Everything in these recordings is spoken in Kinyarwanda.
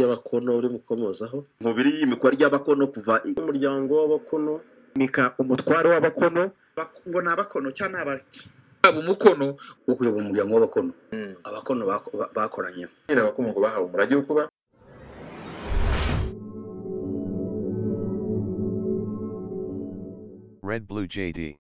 y'abakono uri mukomozaho nkubiri y'imikwa ry'abakono kuva umuryango w'abakono. Nika umutware w'abakono. Bak- ngo ni abakono cyangwa ni abaki. Yaba umukono wo kuyobora umuryango w'abakono. Abakono bako- ba- bakoranye. Nyine abakomogo bahawe umurage wo kuba Red Blue JD.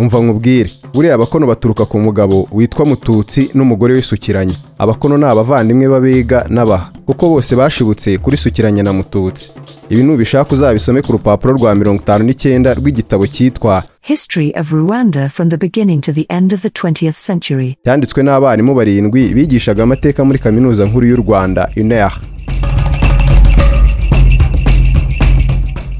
Umva nkubwire. Buriya abakono baturuka ku mugabo witwa mututsi n'umugore wisukiranya abakono ni abavandimwe b'abega n'abaha kuko bose bashibutse kuri sukiranya na mututsi. Ibi nubishaka uzabisome ku rupapuro rwa mirongo itanu n'icyenda rw'igitabo cyitwa History of Rwanda from the beginning to the end of the 20th century. cyanditswe n'abarimu barindwi bigishaga amateka muri kaminuza nkuru y'u rwanda UNER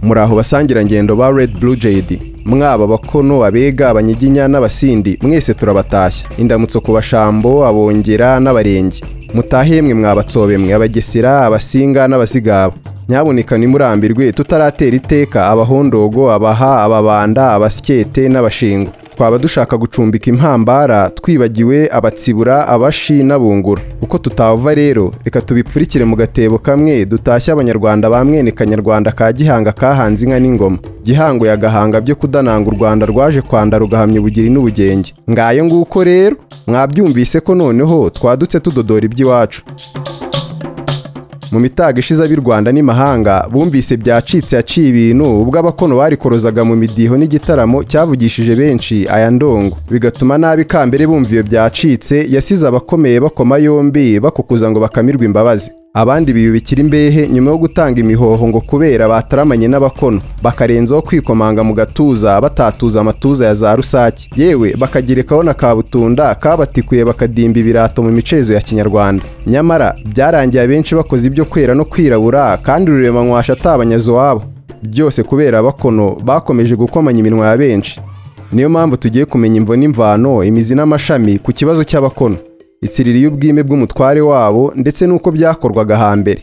muri aho basangirangendo ba Red Blue JD mwaba abakono abega abanyiginya n'abasindi mwese turabatashya. Indamutso ku bashambo abongera n'abarenge. Mutahe yemwe mwabatsobe mwe abagesera abasinga n'abazigaba nyabuneka nimurambirwe tutaratera iteka abahondogo abaha ababanda abasyete n'abashingo. Twaba dushaka gucumbika impambara twibagiwe abatsibura abashi n'abungura. Uko tutava rero reka tubipfurikire mu gatebo kamwe dutashye abanyarwanda ba mwene kanyarwanda ka gihanga kahanze inka n'ingoma. Gihango ya gahanga byo kudananga u rwanda rwaje kwanda rugahamya ubugiri n'ubugenge. Ngayo nguko rero mwabyumvise ko noneho twadutse tudodora iby'iwacu. Mu mitaga ishize ab'i rwanda n'imahanga bumvise byacitse yaciye ibintu ubwo abakono barikorozaga mu midiho n'igitaramo cyavugishije benshi aya ndongo. Bigatuma nabi kambere bumva iyo byacitse yasize abakomeye bakoma yombi bakukuza ngo bakamirwe imbabazi. Abandi biyubikira imbehe nyuma yo gutanga imihoho ngo kubera bataramanye n'abakono. Bakarenzaho kwikomanga mu gatuza batatuza amatuza ya za rusake. Yewe bakagerekaho na kabutunda kabatikuye bakadimba ibirato mu micezo ya kinyarwanda. Nyamara byarangiye abenshi bakoze ibyo kwera no kwirabura kandi rurema nkwasha atabanyazo wabo. Byose kubera abakono bakomeje gukomanya iminwa ya benshi. Niyo mpamvu tugiye kumenya imvo n'imvano imizi n'amashami ku kibazo cy'abakono. Itsiriri y'ubwime bw'umutware wabo ndetse n'uko byakorwaga hambere.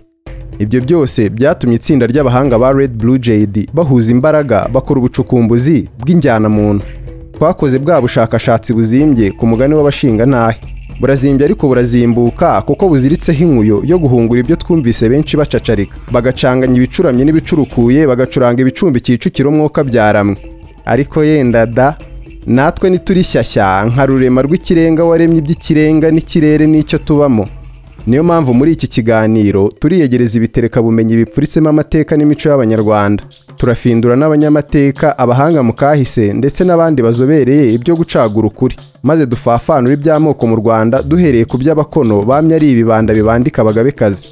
Ibyo byose byatumye itsinda ry'abahanga ba Red Blue JD bahuza imbaraga bakora ubucukumbuzi bw'injyanamuntu. Twakoze bwa bushakashatsi buzimbye ku mugani w'abashingantahe burazimbye ariko burazimbuka kuko buziritseho inkuyo yo guhungura ibyo twumvise benshi bacacarika. Bagacanganya ibicuramye n'ibicurukuye bagacuranga ibicumbi Kicukiro mwuka byaramwe. Ariko yenda da natwe nituri shyashya nka rurema rw'ikirenga waremye iby'ikirenga n'ikirere n'icyo tubamo. Niyo mpamvu muri iki kiganiro turiyegereza ibitereka bumenyi bipfuritsemo amateka n'imico y'abanyarwanda. Turafindura n'abanyamateka abahanga mu kahise ndetse n'abandi bazobereye ibyo gucagura ukuri. Maze dufafanura iby'amoko mu rwanda duhereye ku by'abakono bamye ari ibibanda bibandika abagabekazi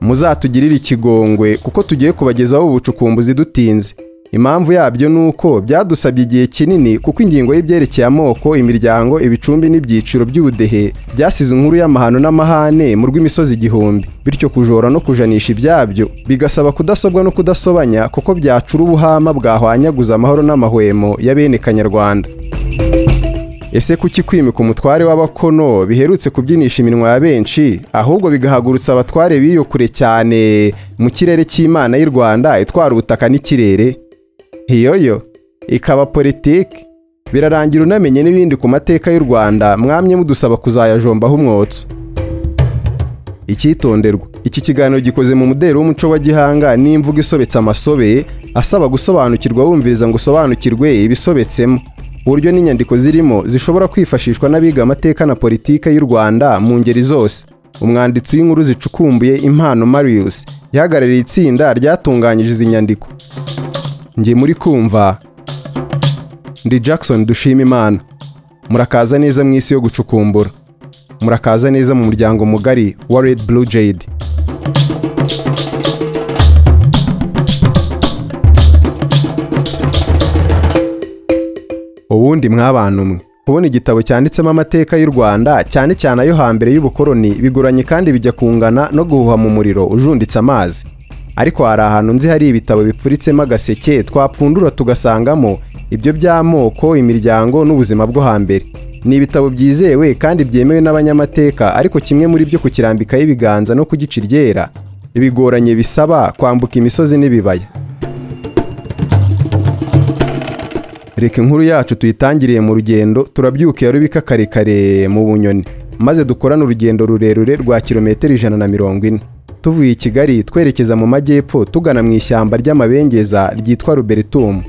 muzatugirire ikigongwe kuko tugiye kubagezaho ubucukumbuzi dutinze. Impamvu yabyo ni uko byadusabye igihe kinini kuko ingingo y'ibyerekeye amoko imiryango ibicumbi n'ibyiciro by'ubudehe byasize inkuru y'amahano n'amahane mu rw'imisozi igihumbi. Bityo kujora no kujanisha ibyabyo bigasaba kudasobwa no kudasobanya kuko byacura ubuhama bwahwanyaguza amahoro n'amahwemo ya bene kanyarwanda ese kuki kwimika umutware w'abakono biherutse kubyinisha iminwa ya benshi? Ahubwo bigahagurutsa abatware b'iyo kure cyane mu kirere cy'imana y'u rwanda itwara ubutaka n'ikirere? Hiyoyo ikaba politiki. Birarangira unamenye n'ibindi ku mateka y'u rwanda mwamye mudusaba kuzayajombaho umwotso icyitonderwa. Iki kiganiro gikoze mu muderi w'umuco wa gihanga n'imvugo isobetse amasobe asaba gusobanukirwa wumviriza ngo usobanukirwe ibisobetsemo. Uburyo n'inyandiko zirimo zishobora kwifashishwa n'abiga amateka na politiki y'u rwanda mu ngeri zose. Umwanditsi w'inkuru zicukumbuye impano marius ihagarariye itsinda ryatunganyije izi nyandiko. Njye muri kumva. Ndi jackson dushima imana murakaza neza mu isi yo gucukumbura. Murakaza neza mu muryango mugari wa red blue jade. Ubundi mwabantu mwe kubona igitabo cyanditsemo amateka y'u rwanda cyane cyane ayo hambere y'ubukoroni bigoranye kandi bijya kungana no guhuha mu muriro ujunditse amazi. Ariko hari ahantu nzi hari ibitabo bipfuritsemo agaseke twapfundura tugasangamo ibyo by'amoko imiryango n'ubuzima bwo hambere. Ni ibitabo byizewe kandi byemewe n'abanyamateka ariko kimwe muri byo kukirambikaho ibiganza no kugica iryera. Bigoranye bisaba kwambuka imisozi n'ibibaya. Reka inkuru yacu tuyitangiriye mu rugendo turabyukiye rubika kare kare mu bunyoni. Maze dukorane urugendo rurerure rwa kilometero ijana na mirongo ine. Tuvuye i kigali twerekeza mu majyepfo tugana mu ishyamba ry'amabengeza ryitwa ruberitumu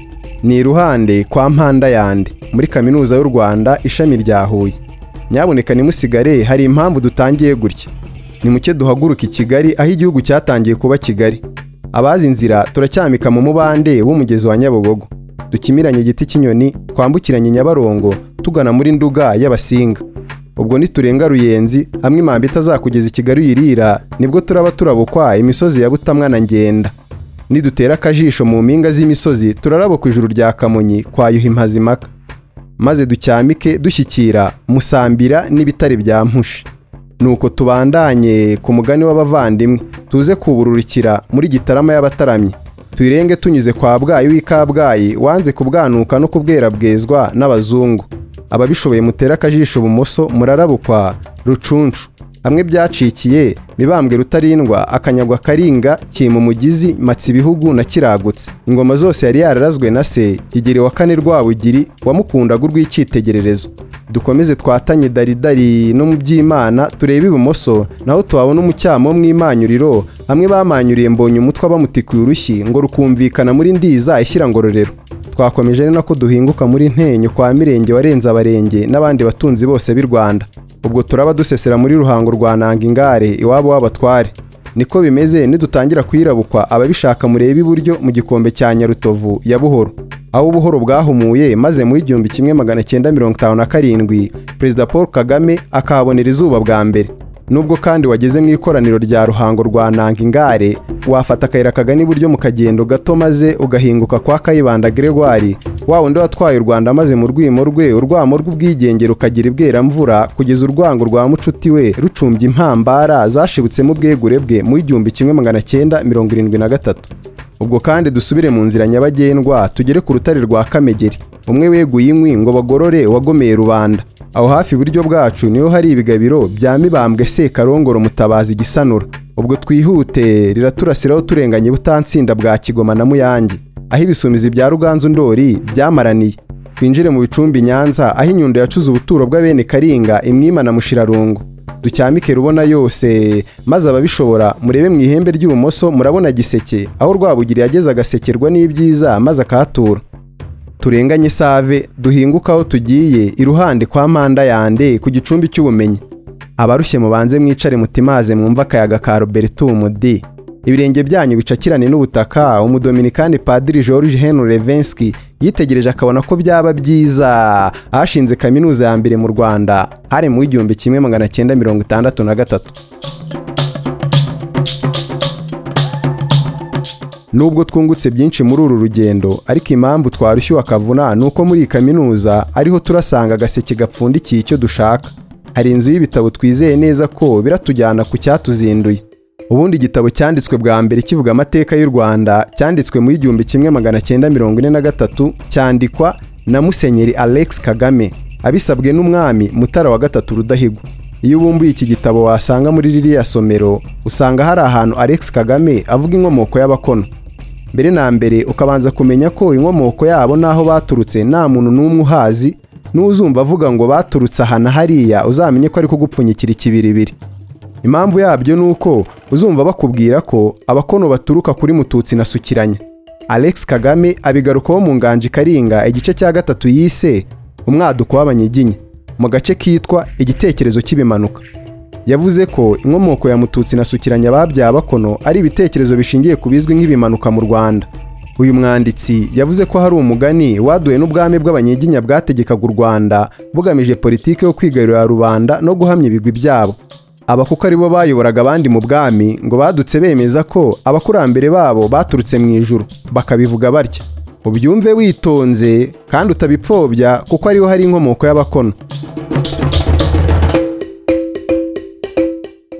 ni iruhande kwa mpanda yande muri kaminuza y'u rwanda ishami rya huye. Nyabuneka nimusigare hari impamvu dutangiye gutya. Ni muke duhaguruka i kigali aho igihugu cyatangiye kuba kigali. Abazi inzira turacyamika mu mubande w'umugezi wa nyabugogo. Dukimiranye igiti cy'inyoni twambukiranye nyabarongo tugana muri nduga y'abasinga. Ubwo niturenga ruyenzi hamwe impambi itazakugeza i kigali uyirira ni bwo turaba turabukwa imisozi ya butamwa na ngenda. Nidutera akajisho mu mpinga z'imisozi turarabuka ijuru rya kamonyi kwa yuhi mpazimaka maze ducyamike dushyikira musambira n'ibitare bya mpushi. Nuko tubandanye ku mugani w'abavandimwe tuze kubururukira muri gitarama y'abataramyi. Tuyirenge tunyuze kwa bwayi w'i kabgayi wanze kubwanuka no kubwerabwezwa n'abazungu. Ababishoboye mutera akajisho ibumoso murarabukwa rucunshu hamwe byacikiye mibambwe rutarindwa akanyagwa karinga kima umugizi matsa ibihugu na kiragutse ingoma zose yari yararazwe na se kigeri wa kane rwabugiri wamukundaga urw'icyitegererezo. Dukomeze twatanye daridari no mu by'imana turebe ibumoso naho tuhabona umucyamo mw'imanyuriro hamwe bamanyuriye mbonye umutwe bamutikuye urushyi ngo rukumvikana muri ndiza ishyira ngororero. Twakomeje ari nako duhinguka muri ntenyo kwa mirenge warenze abarenge n'abandi batunzi bose b'i rwanda. Ubwo turaba dusesera muri ruhango rwa nanga ingare iwabo w'abatware niko bimeze nidutangira kuyirabukwa ababishaka murebe iburyo mu gikombe cya nyarutovu ya buhoro. Aho ubuhoro bwahumuye maze mu igihumbi kimwe magana cyenda mirongo itanu na karindwi perezida paul kagame akahabonera izuba bwa mbere. Nubwo kandi wageze mu ikoraniro rya ruhango rwa nanga ingare wafata akayira kagana iburyo mu kagendo gato maze ugahinguka kwa kayibanda gregoire. Wa wundi watwaye u rwanda maze mu rwimo rwe urwamo rw'ubwigenge rukagira ibweramvura kugeza urwango rwa mucuti we rucumbye impambara zashibutsemo ubwegure bwe mu igihumbi kimwe magana cyenda mirongo irindwi na gatatu. Ubwo kandi dusubire mu nzira nyabagendwa tugere ku rutare rwa kamegeri. Umwe weguye inkwi ngo bagorore uwagomeye rubanda. Aho hafi iburyo bwacu ni ho hari ibigabiro bya mibambwe sekarongoro mutabazi igisanura ubwo twihute riraturasiraho turenganye butansinda bwa kigoma na muyange. Aho ibisumizi bya ruganzu ndori byamaraniye. Twinjire mu bicumbi nyanza aho inyundo yacuze ubuturo bw'abene karinga imwima na mushirarungu. Ducyamike rubona yose maze ababishobora murebe mu ihembe ry'ibumoso murabona giseke. Aho rwabugiri yageze agasekerwa n'ibyiza maze akahatura. Turenganye save duhinguka aho tugiye iruhande kwa mpanda yande ku gicumbi cy'ubumenyi. Abarushye mubanze mwicare mutimaze mwumva akayaga ka robertumu d ibirenge byanyu bicakirane n'ubutaka umudominikani padiri george henry levenski yitegereje akabona ko byaba byiza. Ahashinze kaminuza ya mbere mu rwanda. Hari mu w'igihumbi kimwe magana cyenda mirongo itandatu na gatatu. Nubwo twungutse byinshi muri uru rugendo ariko impamvu twarushyuwe akavuna ni uko muri iyi kaminuza ariho turasanga agaseke gapfundikiye icyo dushaka. Hari inzu y'ibitabo twizeye neza ko biratujyana ku cyatuzinduye. Ubundi igitabo cyanditswe bwa mbere kivuga amateka y'u rwanda cyanditswe mu igihumbi kimwe magana cyenda mirongo ine na gatatu cyandikwa na musenyeri alex kagame abisabwe n'umwami mutara wa gatatu rudahigwa. Iyo ubumbuye iki gitabo wasanga muri ririya somero usanga hari ahantu alex kagame avuga inkomoko y'abakono. Mbere na mbere ukabanza kumenya ko inkomoko yabo n'aho baturutse nta muntu n'umwe uhazi n'uzumva avuga ngo baturutse aha na hariya uzamenye ko ari kugupfunyikira ikibiribiri. Impamvu yabyo ni uko uzumva bakubwira ko abakono baturuka kuri mututsi na sukiranya. Alex kagame abigarukaho mu nganji karinga igice cya gatatu yise umwaduko w'abanyiginya mu gace kitwa igitekerezo cy'ibimanuka yavuze ko inkomoko ya mututsi na sukiranya babyaye abakono ari ibitekerezo bishingiye ku bizwi nk'ibimanuka mu rwanda. Uyu mwanditsi yavuze ko hari umugani waduwe n'ubwami bw'abanyiginya bwategekaga u rwanda bugamije politiki yo kwigarurira rubanda no guhamya ibigwi byabo. Aba kuko ari bo bayoboraga abandi mu bwami ngo badutse bemeza ko abakurambere babo baturutse mu ijuru. Bakabivuga batya ubyumve witonze kandi utabipfobya kuko ariho hari inkomoko y'abakono.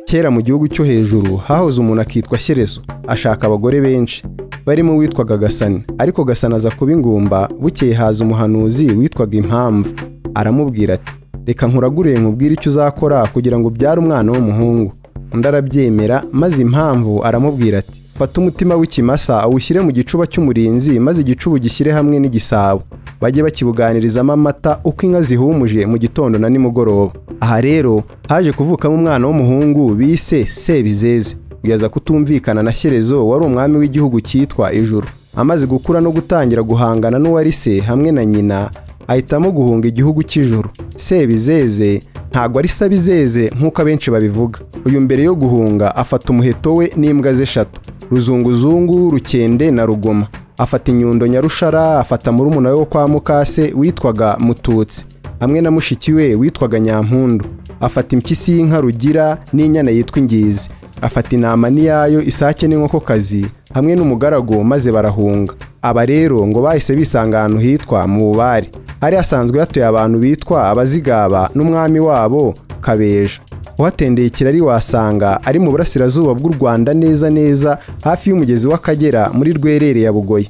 Kera mu gihugu cyo hejuru hahoze umuntu akitwa shyerezo ashaka abagore benshi. Barimo uwitwaga gasani. Ariko gasani aza kuba ingumba bukeye haza umuhanuzi witwaga impamvu. Aramubwira ati reka nkuragure nkubwire icyo uzakora kugira ngo ubyare umwana w'umuhungu. Undi arabyemera maze impamvu aramubwira ati fata umutima w'ikimasa awushyire mu gicuba cy'umurinzi maze igicuba gishyire hamwe n'igisabo. Bajye bakibuganirizamo amata uko inka zihumuje mu gitondo na nimugoroba. Aha rero haje kuvukamo umwana w'umuhungu bise sebizeze. Uyaza kutumvikana na shyerezo wari umwami w'igihugu cyitwa ijuru. Amaze gukura no gutangira guhangana n'uwari se hamwe na nyina ahitamo guhunga igihugu cy'ijuru. Sebizeze ntabwo ari sabizeze nk'uko abenshi babivuga. Uyu mbere yo guhunga afata umuheto we n'imbwa ze eshatu ruzunguzungu rukende na rugoma. Afata inyundo nyarushara afata murumuna we wo kwa mukase witwaga mututsi. Hamwe na mushiki we witwaga nyampundu. Afata impyisi y'inka rugira n'inyana yitwa ingizi. Afata intama n'iyayo isake n'inkokokazi hamwe n'umugaragu maze barahunga. Aba rero ngo bahise bisanga ahantu hitwa mu bubari. Hari hasanzwe hatuye abantu bitwa abazigaba n'umwami wabo kabeja. Uhatendeye ikirari wasanga ari mu burasirazuba bw'u rwanda neza neza hafi y'umugezi w'akagera muri rwerere ya bugoyi.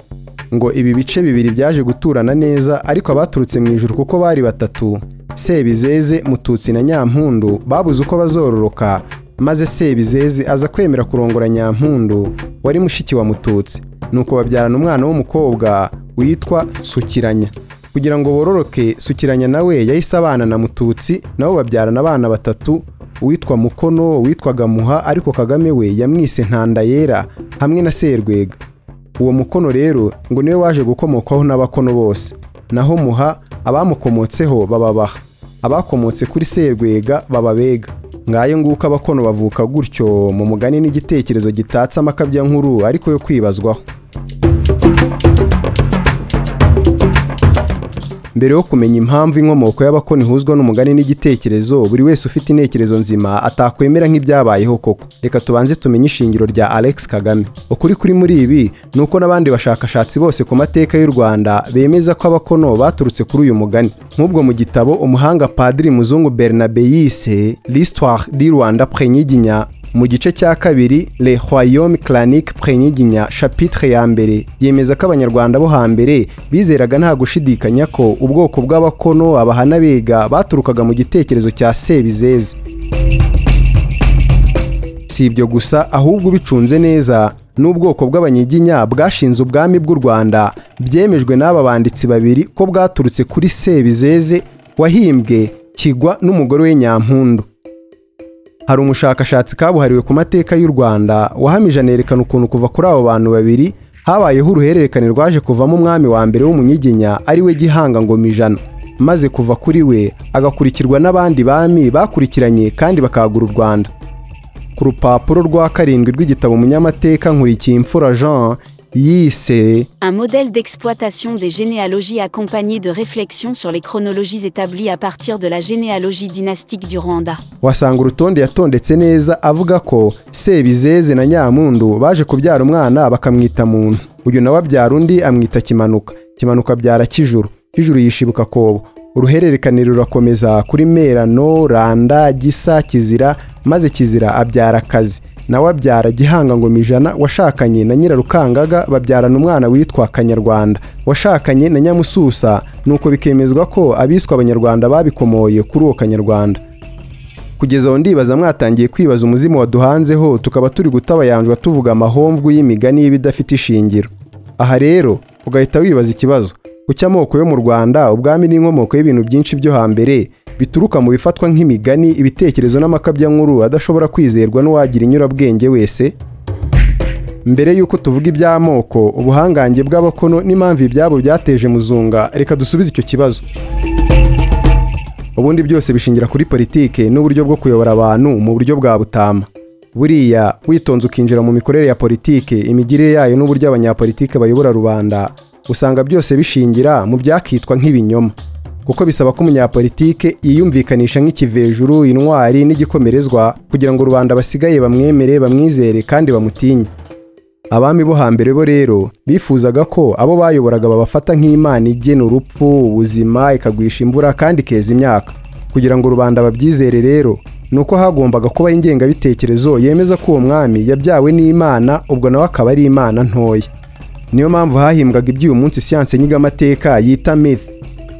Ngo ibi bice bibiri byaje guturana neza ariko abaturutse mu ijuru kuko bari batatu sebizeze mututsi na nyampundu babuze uko bazororoka maze sebizeze aza kwemera kurongora nyampundu wari mushiki wa mututsi. Nuko babyarana umwana w'umukobwa witwa sukiranya. Kugira ngo bororoke sukiranya nawe yahise abana na mututsi nabo babyarana abana batatu uwitwa mukono witwaga muha ariko kagame we yamwise ntanda yera hamwe na serwega. Uwo mukono rero ngo ni we waje gukomokwaho n'abakono bose. Naho muha abamukomotseho bababaha. Abakomotse kuri serwega bababega. Ngayo nguko abakono bavuka gutyo mu mugani n'igitekerezo gitatse amakabya nkuru ariko yo kwibazwaho. Mbere yo kumenya impamvu inkomoko y'abakono ihuzwa n'umugani n'igitekerezo buri wese ufite intekerezo nzima atakwemera nk'ibyabayeho koko. Reka tubanze tumenye ishingiro rya alex kagame. Ukuri kuri muri ibi ni uko n'abandi bashakashatsi bose ku mateka y'u rwanda bemeza ko abakono baturutse kuri uyu mugani. Nk'ubwo mu gitabo umuhanga padiri muzungu bernabe yise l'histoire du rwanda prenyiginya mu gice cya kabiri le royaume clanique prenyiginya chapitre ya mbere yemeza ko abanyarwanda bo hambere bizeraga nta gushidikanya ko ubwoko bw'abakono abahana bega baturukaga mu gitekerezo cya sebizeze. Si ibyo gusa ahubwo ubicunze neza n'ubwoko bw'abanyiginya bwashinze ubwami bw'u rwanda byemejwe n'aba banditsi babiri ko bwaturutse kuri sebizeze wahimbwe kigwa n'umugore we nyampundu. Hari umushakashatsi kabuhariwe ku mateka y'u rwanda wahamije anerekana ukuntu kuva kuri abo bantu babiri habayeho uruhererekane rwaje kuvamo umwami wa mbere w'umunyiginya ari we gihanga ngoma ijana. Maze kuva kuri we agakurikirwa n'abandi bami bakurikiranye kandi bakagura u rwanda. Ku rupapuro rwa karindwi rw'igitabo umunyamateka nkurikiye imfura jean yise Un modèle d'exploitation des généalogies accompagné de réflexions sur les chronologies établies à partir de la généalogie dynastique du Rwanda. wasanga urutonde yatondetse neza avuga ko sebizeze na nyamundu baje kubyara umwana bakamwita muntu. Uyu nawe abyara undi amwita kimanuka. Kimanuka abyara kijuru. Kijuru yishibuka kobo. Uruhererekane rurakomeza kuri merano randa gisa kizira maze kizira abyara akazi nawe abyara gihanga ngoma ijana washakanye na nyirarukangaga babyarana umwana witwa kanyarwanda. Washakanye na nyamususa nuko bikemezwa ko abiswe abanyarwanda babikomoye kuri uwo kanyarwanda. Kugeza aho ndibaza mwatangiye kwibaza umuzimu waduhanzeho tukaba turi gutabayanjwa tuvuga amahomvu y'imigani y'ibidafite ishingiro. Aha rero ugahita wibaza ikibazo. Kuki amoko yo mu rwanda ubwami n'inkomoko y'ibintu byinshi byo hambere bituruka mu bifatwa nk'imigani ibitekerezo n'amakabyankuru adashobora kwizerwa n'uwagira inyurabwenge wese. Mbere y'uko tuvuga iby'amoko ubuhangange bw'abakono n'impamvu ibyabo byateje muzunga. Reka dusubize icyo kibazo. Ubundi byose bishingira kuri politike n'uburyo bwo kuyobora abantu mu buryo bwa butama. Buriya witonze ukinjira mu mikorere ya politike imigirire yayo n'uburyo abanyapolitike bayobora rubanda usanga byose bishingira mu byakitwa nk'ibinyoma. Kuko bisaba ko umunyapolitike yiyumvikanisha nk'ikivejuru intwari n'igikomerezwa kugira ngo rubanda basigaye bamwemere bamwizere kandi bamutinye. Abami bo hambere bo rero bifuzaga ko abo bayoboraga babafata nk'imana igena urupfu ubuzima ikagwisha imvura kandi ikeza imyaka. Kugira ngo rubanda babyizere rero ni uko hagombaga kuba ingengabitekerezo yemeza ko uwo mwami yabyawe n'imana ubwo nawe akaba ari imana ntoya. Niyo mpamvu hahimbwaga iby'uyu munsi siyanse nyigamateka yita myth.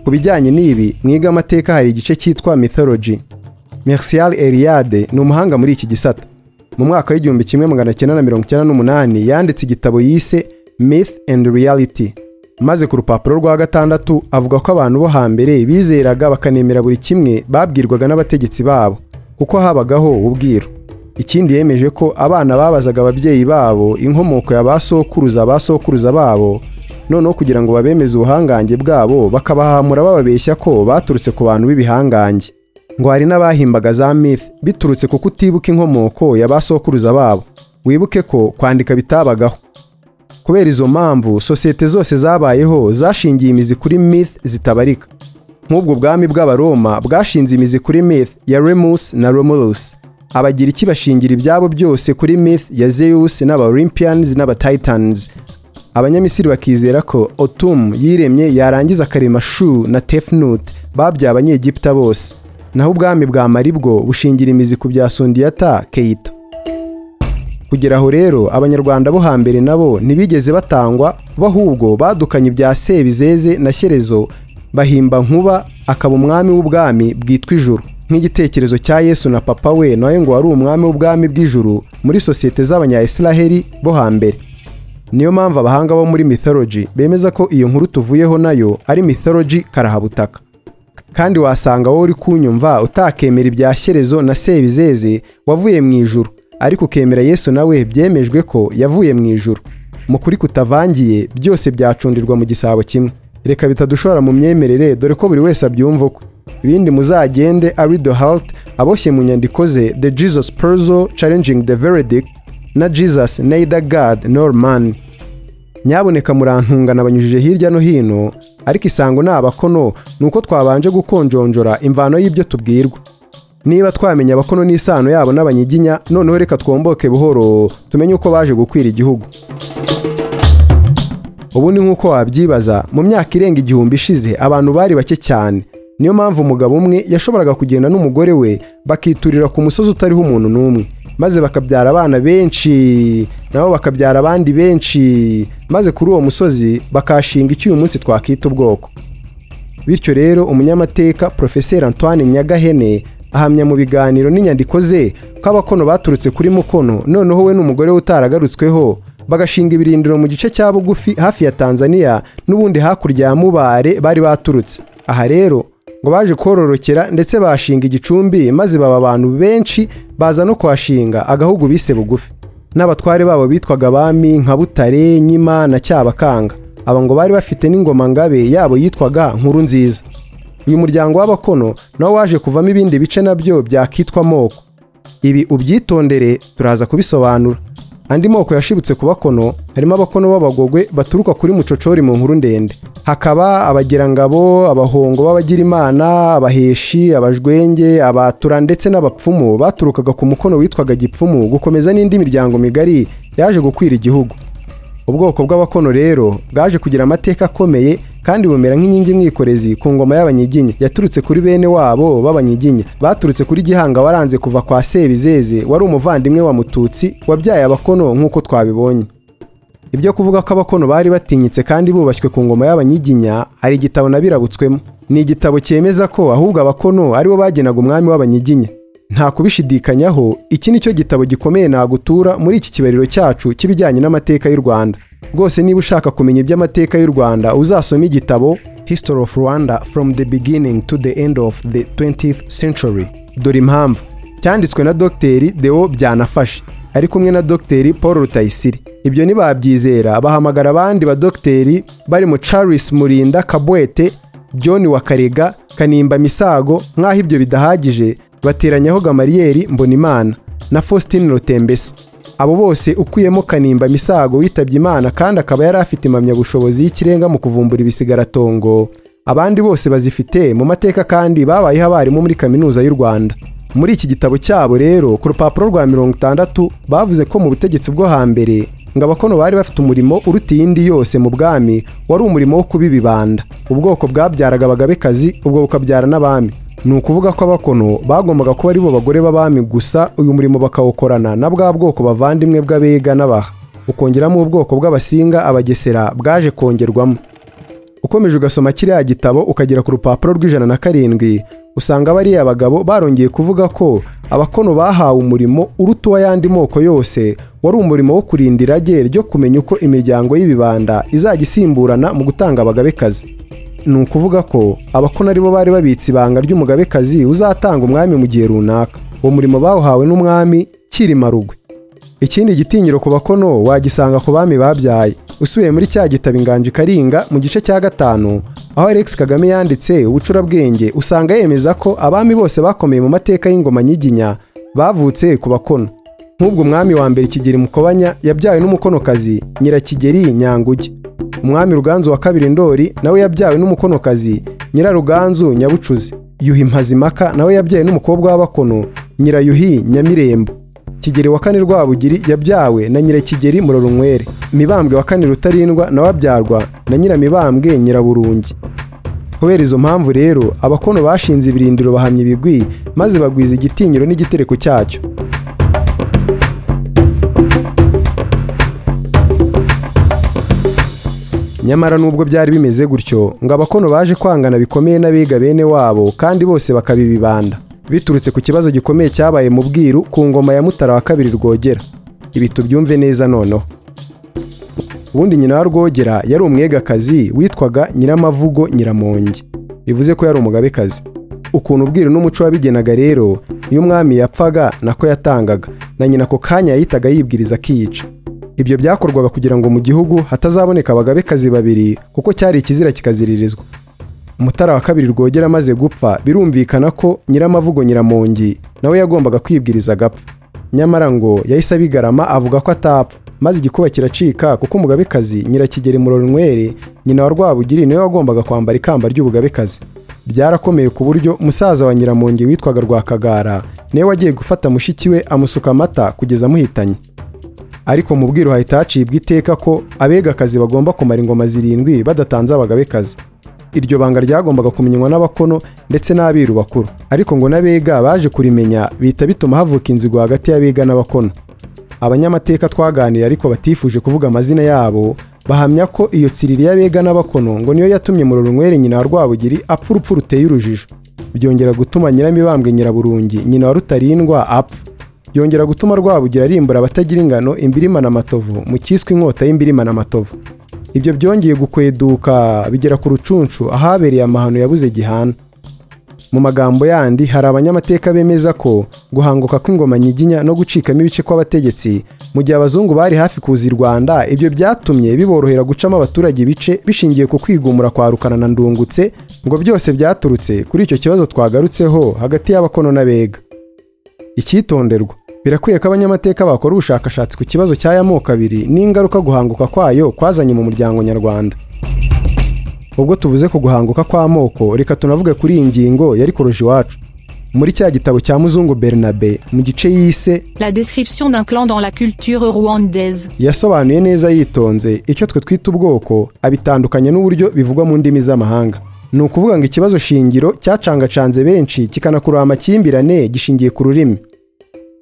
Ku bijyanye n'ibi mwiga amateka hari igice cyitwa mythology. Mercial Eliade ni umuhanga muri iki gisata. Mu mwaka w'igihumbi kimwe magana cyenda na mirongo icyenda n'umunani yanditse igitabo yise myth and reality. Maze ku rupapuro rwa gatandatu avuga ko abantu bo hambere bizeraga bakanemera buri kimwe babwirwaga n'abategetsi babo kuko habagaho ubwiru. Ikindi yemeje ko abana babazaga ababyeyi babo inkomoko ya ba sokuruza ba sokuruza babo noneho kugira ngo babemeze ubuhangange bwabo bakabahamura bababeshya ko baturutse ku bantu b'ibihangange. Ngo hari n'abahimbaga za myth biturutse kuko utibuka inkomoko ya ba sokuruza babo. Wibuke ko kwandika bitabagaho. Kubera izo mpamvu sosiyete zose zabayeho zashingiye imizi kuri myth zitabarika. Nk'ubwo bwami bw'abaroma bwashinze imizi kuri myth ya remus na romulus. Abagiriki bashingira ibyabo byose kuri myth ya zeus n'aba-olympians n'aba-titans abanyamisiri bakizera ko otum yiremye yarangiza akarema shu na tefnut babyaye abanyegiputa bose. Naho ubwami bwa mari bwo bushingira imizi ku bya sondiyata keita. Kugera aho rero abanyarwanda bo hambere nabo ntibigeze batangwa bo ahubwo badukanye ibya sebizeze na shyerezo bahimba nkuba akaba umwami w'ubwami bwitwa ijuru. Nk'igitekerezo cya yesu na papa we nawe ngo wari umwami w'ubwami bw'ijuru muri sosiyete z'abanyayisiraheli bo hambere. Niyo mpamvu abahanga bo muri mythology bemeza ko iyo nkuru tuvuyeho na yo ari mythology karahabutaka. Kandi wasanga wowe uri kunyumva utakemera ibya shyerezo na sebizeze wavuye mu ijuru ariko ukemera yesu nawe byemejwe ko yavuye mu ijuru. Mu kuri kutavangiye byose byacundirwa mu gisabo kimwe. Reka bitadushora mu myemerere dore ko buri wese abyumva ukwe ibindi muzagende arido health aboshye mu nyandiko ze the jesus puzzle challenging the verdict na jesus neither god nor man. Nyaboneka murantungana banyujije hirya no hino ariko isango ni abakono ni uko twabanje gukonjonjora imvano y'ibyo tubwirwa. Niba twamenya abakono n'isano yabo n'abanyiginya noneho reka twomboke buhoro tumenye uko baje gukwira igihugu. Ubundi nk'uko wabyibaza mu myaka irenga igihumbi ishize abantu bari bake cyane. Niyo mpamvu umugabo umwe yashoboraga kugenda n'umugore we bakiturira ku musozi utariho umuntu n'umwe. Maze bakabyara abana benshi nabo bakabyara abandi benshi maze kuri uwo musozi bakashinga icyo uyu munsi twakita ubwoko. Bityo rero umunyamateka porofeseri antoine nyagahene ahamya mu biganiro n'inyandiko ze ko abakono baturutse kuri mukono noneho we n'umugore we utaragarutsweho bagashinga ibirindiro mu gice cya bugufi hafi ya tanzania n'ubundi hakurya ya mubare bari baturutse. Aha rero ngo baje kororokera ndetse bashinga igicumbi maze baba abantu benshi baza no kuhashinga agahugu bise bugufi. N'abatware babo bitwaga abami nka butare nyima na cyabakanga. Aba ngo bari bafite n'ingoma ngabe yabo yitwaga nkuru nziza. Uyu muryango w'abakono nawo waje kuvamo ibindi bice na byo byakitwa amoko ibi ubyitondere turaza kubisobanura. Andi moko yashibutse ku bakono harimo abakono b'abagogwe baturuka kuri mucocori mu nkuru ndende. Hakaba abagirangabo abahongo b'abagirimana abaheshi abajwenge abatura ndetse n'abapfumu baturukaga ku mukono witwaga gipfumu gukomeza n'indi miryango migari yaje gukwira igihugu. Ubwoko bw'abakono rero bwaje kugira amateka akomeye kandi bumera nk'inkingi mwikorezi ku ngoma y'abanyiginya. Yaturutse kuri bene wabo b'abanyiginya. Baturutse kuri gihanga waranze kuva kwa sebizeze wari umuvandimwe wa mututsi wabyaye abakono nk'uko twabibonye. Ibyo kuvuga ko abakono bari batinyitse kandi bubashywe ku ngoma y'abanyiginya hari igitabo nabirabutswemo. Ni igitabo cyemeza ko ahubwo abakono ari bo bagenaga umwami w'abanyiginya. Nta kubishidikanyaho iki ni cyo gitabo gikomeye nagutura muri iki kibariro cyacu cy'ibijyanye n'amateka y'u rwanda. Rwose niba ushaka kumenya iby'amateka y'u rwanda uzasome igitabo history of rwanda from the beginning to the end of the 20th century. Dore impamvu. Cyanditswe na dogiteri deo byanafashe ari kumwe na dogiteri paul rutayisire. Ibyo ntibabyizera bahamagara abandi badogiteri barimo charles murinda kabwete john wakarega kanimba misago nk'aho ibyo bidahagije bateranyaho gamariyeri mbonimana na faustin rutembese. Abo bose ukuyemo kanimba misago witabye imana kandi akaba yari afite impamyabushobozi y'ikirenga mu kuvumbura ibisigaratongo abandi bose bazifite mu mateka kandi babayeho abarimu muri kaminuza y'u rwanda. Muri iki gitabo cyabo rero ku rupapuro rwa mirongo itandatu bavuze ko mu butegetsi bwo hambere ngo abakono bari bafite umurimo uruta iyindi yose mu bwami wari umurimo wo kubibibanda. Ubwoko bwabyaraga abagabekazi ubwo bukabyara n'abami. Ni ukuvuga ko abakono bagombaga kuba ari bo bagore b'abami gusa uyu murimo bakawukorana na bwa bwoko bavandimwe bw'abega n'abaha. Ukongeramo ubwoko bw'abasinga abagesera bwaje kongerwamo. Ukomeje ugasoma kiriya gitabo ukagera ku rupapuro rw'ijana na karindwi usanga bariya bagabo barongeye kuvuga ko abakono bahawe umurimo uruta uw'ayandi moko yose wari umurimo wo kurinda irage ryo kumenya uko imiryango y'ibibanda izajya isimburana mu gutanga abagabekazi ni ukuvuga ko abakono ari bo bari babitse ibanga ry'umugabekazi uzatanga umwami mu gihe runaka. Uwo murimo bawuhawe n'umwami Cyilima Rugwe. Ikindi gitinyiro ku bakono wagisanga ku bami babyaye. Usubiye muri cya gitabo inganji karinga mu gice cya gatanu aho Alex Kagame yanditse ubucurabwenge usanga yemeza ko abami bose bakomeye mu mateka y'ingoma nyiginya bavutse ku bakono. Nk'ubwo umwami wa mbere Kigeli Mukobanya yabyawe n'umukonokazi Nyirakigeri Nyanguge umwami Ruganzu wa kabiri Ndori nawe yabyawe n'umukonokazi Nyiraruganzu Nyabucuzi. Yuhi Mpazimaka nawe yabyawe n'umukobwa w'abakono Nyirayuhi Nyamirembo Kigeli wa kane Rwabugiri yabyawe na Nyirakigeri Murorunkwere. Mibambwe wa kane Rutarindwa nawe abyarwa na Nyiramibambwe Nyiraburungi. Kubera izo mpamvu rero abakono bashinze ibirindiro bahamya ibigwi maze bagwiza igitinyiro n'igitereko cyacyo. Nyamara nubwo byari bimeze gutyo ngo abakono baje kwangana bikomeye n'abiga bene wabo kandi bose bakabibibanda. Biturutse ku kibazo gikomeye cyabaye mu bwiru ku ngoma ya mutara wa kabiri rwogera. Ibi tubyumve neza noneho. Ubundi nyina wa rwogera yari umwegakazi witwaga nyiramavugo nyiramongi. Bivuze ko yari umugabekazi. Ukuntu ubwiru n'umuco wabigenaga rero iyo umwami yapfaga nako yatangaga. Na nyina ako kanya yahitaga yibwiriza akiyica. Ibyo byakorwaga kugira ngo mu gihugu hatazaboneka abagabekazi babiri kuko cyari ikizira kikaziririzwa. Umutara wa kabiri rwogera amaze gupfa birumvikana ko nyiramavugo nyiramongi nawe yagombaga kwibwiriza agapfa. Nyamara ngo yahise abigarama avuga ko atapfa. Maze igikuba kiracika kuko umugabekazi nyirakigeri murorunkwere nyina wa rwabugiri ni we wagombaga kwambara ikamba ry'ubugabekazi. Byarakomeye ku buryo musaza wa nyiramongi witwaga rwakagara ni we wagiye gufata mushiki we amusuka amata kugeza amuhitanye. Ariko mu bwiru hahita hacibwa iteka ko abegakazi bagomba kumara ingoma zirindwi badatanze abagabekazi. Iryo banga ryagombaga kumenywa n'abakono ndetse n'abiru bakuru. Ariko ngo n'abega baje kurimenya bihita bituma havuka inzigo hagati y'abega n'abakono. Abanyamateka twaganiriye ariko batifuje kuvuga amazina yabo bahamya ko iyo tsiriri y'abega n'abakono ngo niyo yatumye murorunkwere nyina wa rwabugiri apfa urupfu ruteye urujijo. Byongera gutuma nyiramibambwe nyiraburungi nyina wa rutarindwa apfa. Byongera gutuma rwabugira arimbura abatagira ingano imbirima na matovu mu cyiswe inkota y'imbirima na matovu. Ibyo byongeye gukweduka bigera ku rucunshu ahabereye amahano yabuze gihana. Mu magambo yandi hari abanyamateka bemeza ko guhanguka kw'ingoma nyiginya no gucikamo ibice kw'abategetsi mu gihe abazungu bari hafi kuza i rwanda ibyo byatumye biborohera gucamo abaturage ibice bishingiye ku kwigumura kwa rukana na ndungutse ngo byose byaturutse kuri icyo kibazo twagarutseho hagati y'abakono n'abega icyitonderwa. Birakwiye ko abanyamateka bakora ubushakashatsi ku kibazo cy'aya moko abiri n'ingaruka guhanguka kwayo kwazanye mu muryango nyarwanda. Ubwo tuvuze ku guhanguka kw'amoko reka tunavuge kuri iyi ngingo yari koroje iwacu. Muri cya gitabo cya muzungu bernabe mu gice yise La description d'un clan dans la culture rwandaise. yasobanuye neza yitonze icyo twe twita ubwoko abitandukanya n'uburyo bivugwa mu ndimi z'amahanga. Ni ukuvuga ngo ikibazo shingiro cyacangacanze benshi kikanakurura amakimbirane gishingiye ku rurimi.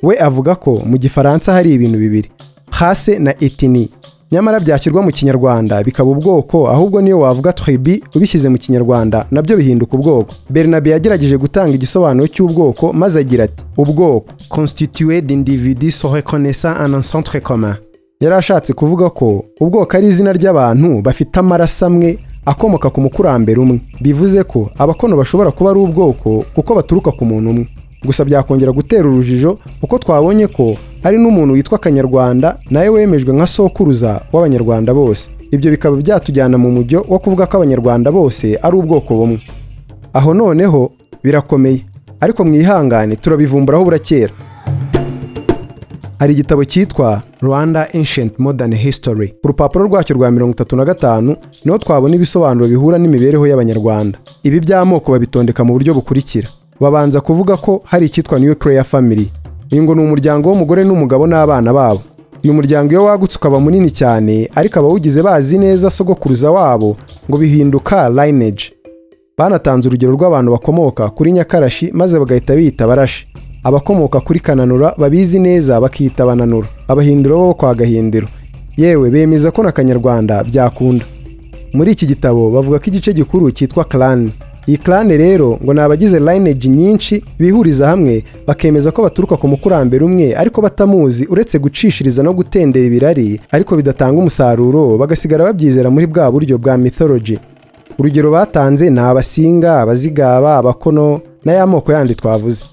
We avuga ko mu gifaransa hari ibintu bibiri hase na etini nyamara byashyirwa mu kinyarwanda bikaba ubwoko ahubwo niyo wavuga tribi ubishyize mu kinyarwanda na byo bihinduka ubwoko. Bernabe yagerageje gutanga igisobanuro cy'ubwoko maze agira ati ubwoko constitué d'individus se reconnaissant en un centre commun. Yari ashatse kuvuga ko ubwoko ari izina ry'abantu bafite amaraso amwe akomoka ku mukurambere umwe. Bivuze ko abakono bashobora kuba ari ubwoko kuko baturuka ku muntu umwe. Gusa byakongera gutera urujijo kuko twabonye ko hari n'umuntu witwa akanyarwanda nawe wemejwe nka sokuruza w'abanyarwanda bose. Ibyo bikaba byatujyana mu mujyo wo kuvuga ko abanyarwanda bose ari ubwoko bumwe. Aho noneho birakomeye ariko mwihangane turabivumburaho burakera. Hari igitabo cyitwa rwanda ancient modern history. Ku rupapuro rwacyo rwa mirongo itatu na gatanu ni ho twabona ibisobanuro bihura n'imibereho y'abanyarwanda. Ibi by'amoko babitondeka mu buryo bukurikira. Babanza kuvuga ko hari icyitwa nuclear family. Uyu ngo ni umuryango w'umugore n'umugabo n'abana babo. Uyu muryango iyo wagutse ukaba munini cyane ariko abawugize bazi neza sogokuruza wabo ngo bihinduka lineage. Banatanze urugero rw'abantu bakomoka kuri nyakarashi maze bagahita biyita barashi abakomoka kuri kananura babizi neza bakiyita bananura. Abahindiro bo kwa gahindiro. Yewe bemeza ko na kanyarwanda byakunda. Muri iki gitabo bavuga ko igice gikuru cyitwa clan. Iyi clan rero ngo ni abagize lineage nyinshi bihuriza hamwe bakemeza ko baturuka ku mukurambere umwe ariko batamuzi uretse gucishiriza no gutendera ibirari ariko bidatanga umusaruro bagasigara babyizera muri bwa buryo bwa mythology. Urugero batanze ni abasinga abazigaba abakono n'aya moko yandi twavuze.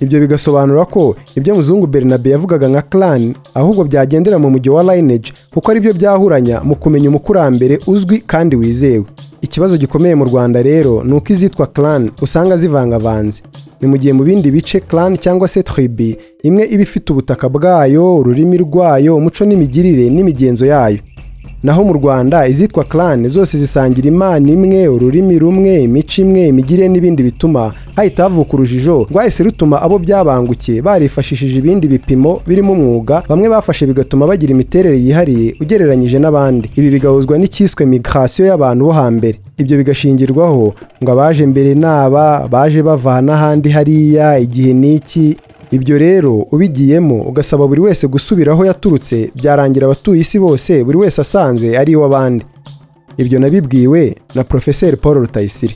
Ibyo bigasobanura ko ibyo muzungu bernabe yavugaga nka clan ahubwo byagendera mu mujyi wa lineage kuko ari byo byahuranya mu kumenya umukurambere uzwi kandi wizewe. Ikibazo gikomeye mu rwanda rero ni uko izitwa clan usanga zivangavanze. Ni mu gihe mu bindi bice clan cyangwa se tribu imwe iba ifite ubutaka bwayo ururimi rwayo umuco n'imigirire n'imigenzo yayo. Naho mu rwanda izitwa clan zose zisangira imana imwe ururimi rumwe imico imwe imigirire n'ibindi bituma hahita havuka urujijo rwahise rutuma abo byabangukiye barifashishije ibindi bipimo birimo umwuga bamwe bafashe bigatuma bagira imiterere yihariye ugereranyije n'abandi. Ibi bigahuzwa n'icyiswe migration y'abantu bo hambere. Ibyo bigashingirwaho ngo abaje mbere n'aba baje bava n'ahandi hariya igihe n'iki ibyo rero ubigiyemo ugasaba buri wese gusubira aho yaturutse byarangira abatuye isi bose buri wese asanze ari iw'abandi ibyo nabibwiwe na porofeseri paul rutayisire.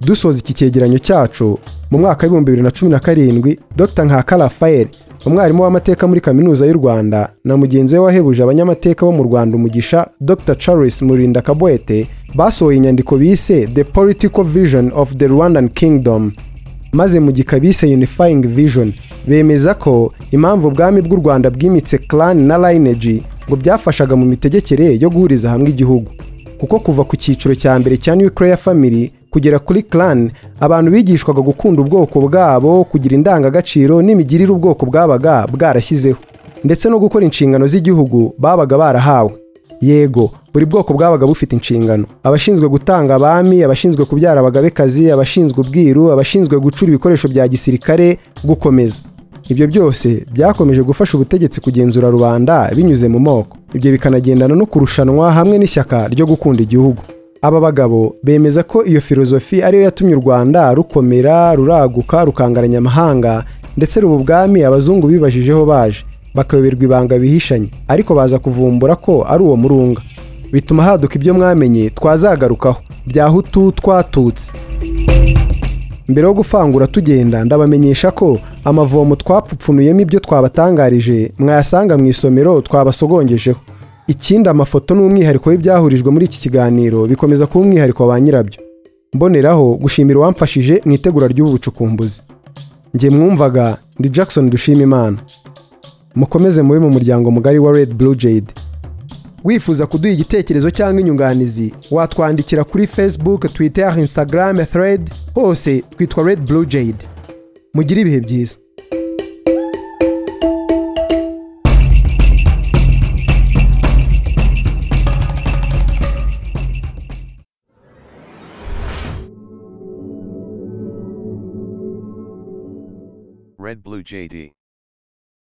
Dusoza iki cyegeranyo cyacu mu mwaka w'ibihumbi bibiri na cumi na karindwi dr. Nkaka rafael. Umwarimu w'amateka muri kaminuza y'u rwanda na mugenzi we wahebuje abanyamateka bo mu rwanda umugisha dr. Charles murinda kabwete basohoye inyandiko bise the political vision of the rwandan kingdom. Maze mu gika bise unifying vision bemeza ko impamvu ubwami bw'u rwanda bwimitse clan na lineage ngo byafashaga mu mitegekere yo guhuriza hamwe igihugu. Kuko kuva ku cyiciro cya mbere cya nuclear family kugera kuri clan abantu bigishwaga gukunda ubwoko bwabo kugira indangagaciro n'imigirire ubwoko bwabaga bwarashyizeho. Ndetse no gukora inshingano z'igihugu babaga barahawe. Yego buri bwoko bwabaga bufite inshingano. Abashinzwe gutanga abami abashinzwe kubyara abagabekazi abashinzwe ubwiru abashinzwe gucura ibikoresho bya gisirikare gukomeza. Ibyo byose byakomeje gufasha ubutegetsi kugenzura rubanda binyuze mu moko. Ibyo bikanagendana no kurushanwa hamwe n'ishyaka ryo gukunda igihugu. Aba bagabo bemeza ko iyo filozofi ariyo yatumye u rwanda rukomera ruraguka rukangaranya amahanga ndetse ruba ubwami abazungu bibajijeho baje. Bakayoberwa ibanga bihishanye ariko baza kuvumbura ko ari uwo murunga. Bituma haduka ibyo mwamenye twazagarukaho. Bya hutu twatutse. Mbere yo gufangura tugenda ndabamenyesha ko amavomo twapfupfunuyemo ibyo twabatangarije mwayasanga mu isomero twabasogongejeho. Ikindi amafoto n'umwihariko w'ibyahurijwe muri iki kiganiro bikomeza kuba umwihariko wa nyirabyo. Mboneraho gushimira uwamfashije mu itegura ry'ubu bucukumbuzi njye mwumvaga ndi jackson dushima imana mukomeze mube mu muryango mugari wa red blue jade. Wifuza kuduha igitekerezo cyangwa inyunganizi watwandikira kuri facebook twitter instagram thread hose twitwa red blue jade. Mugire ibihe byiza. JD.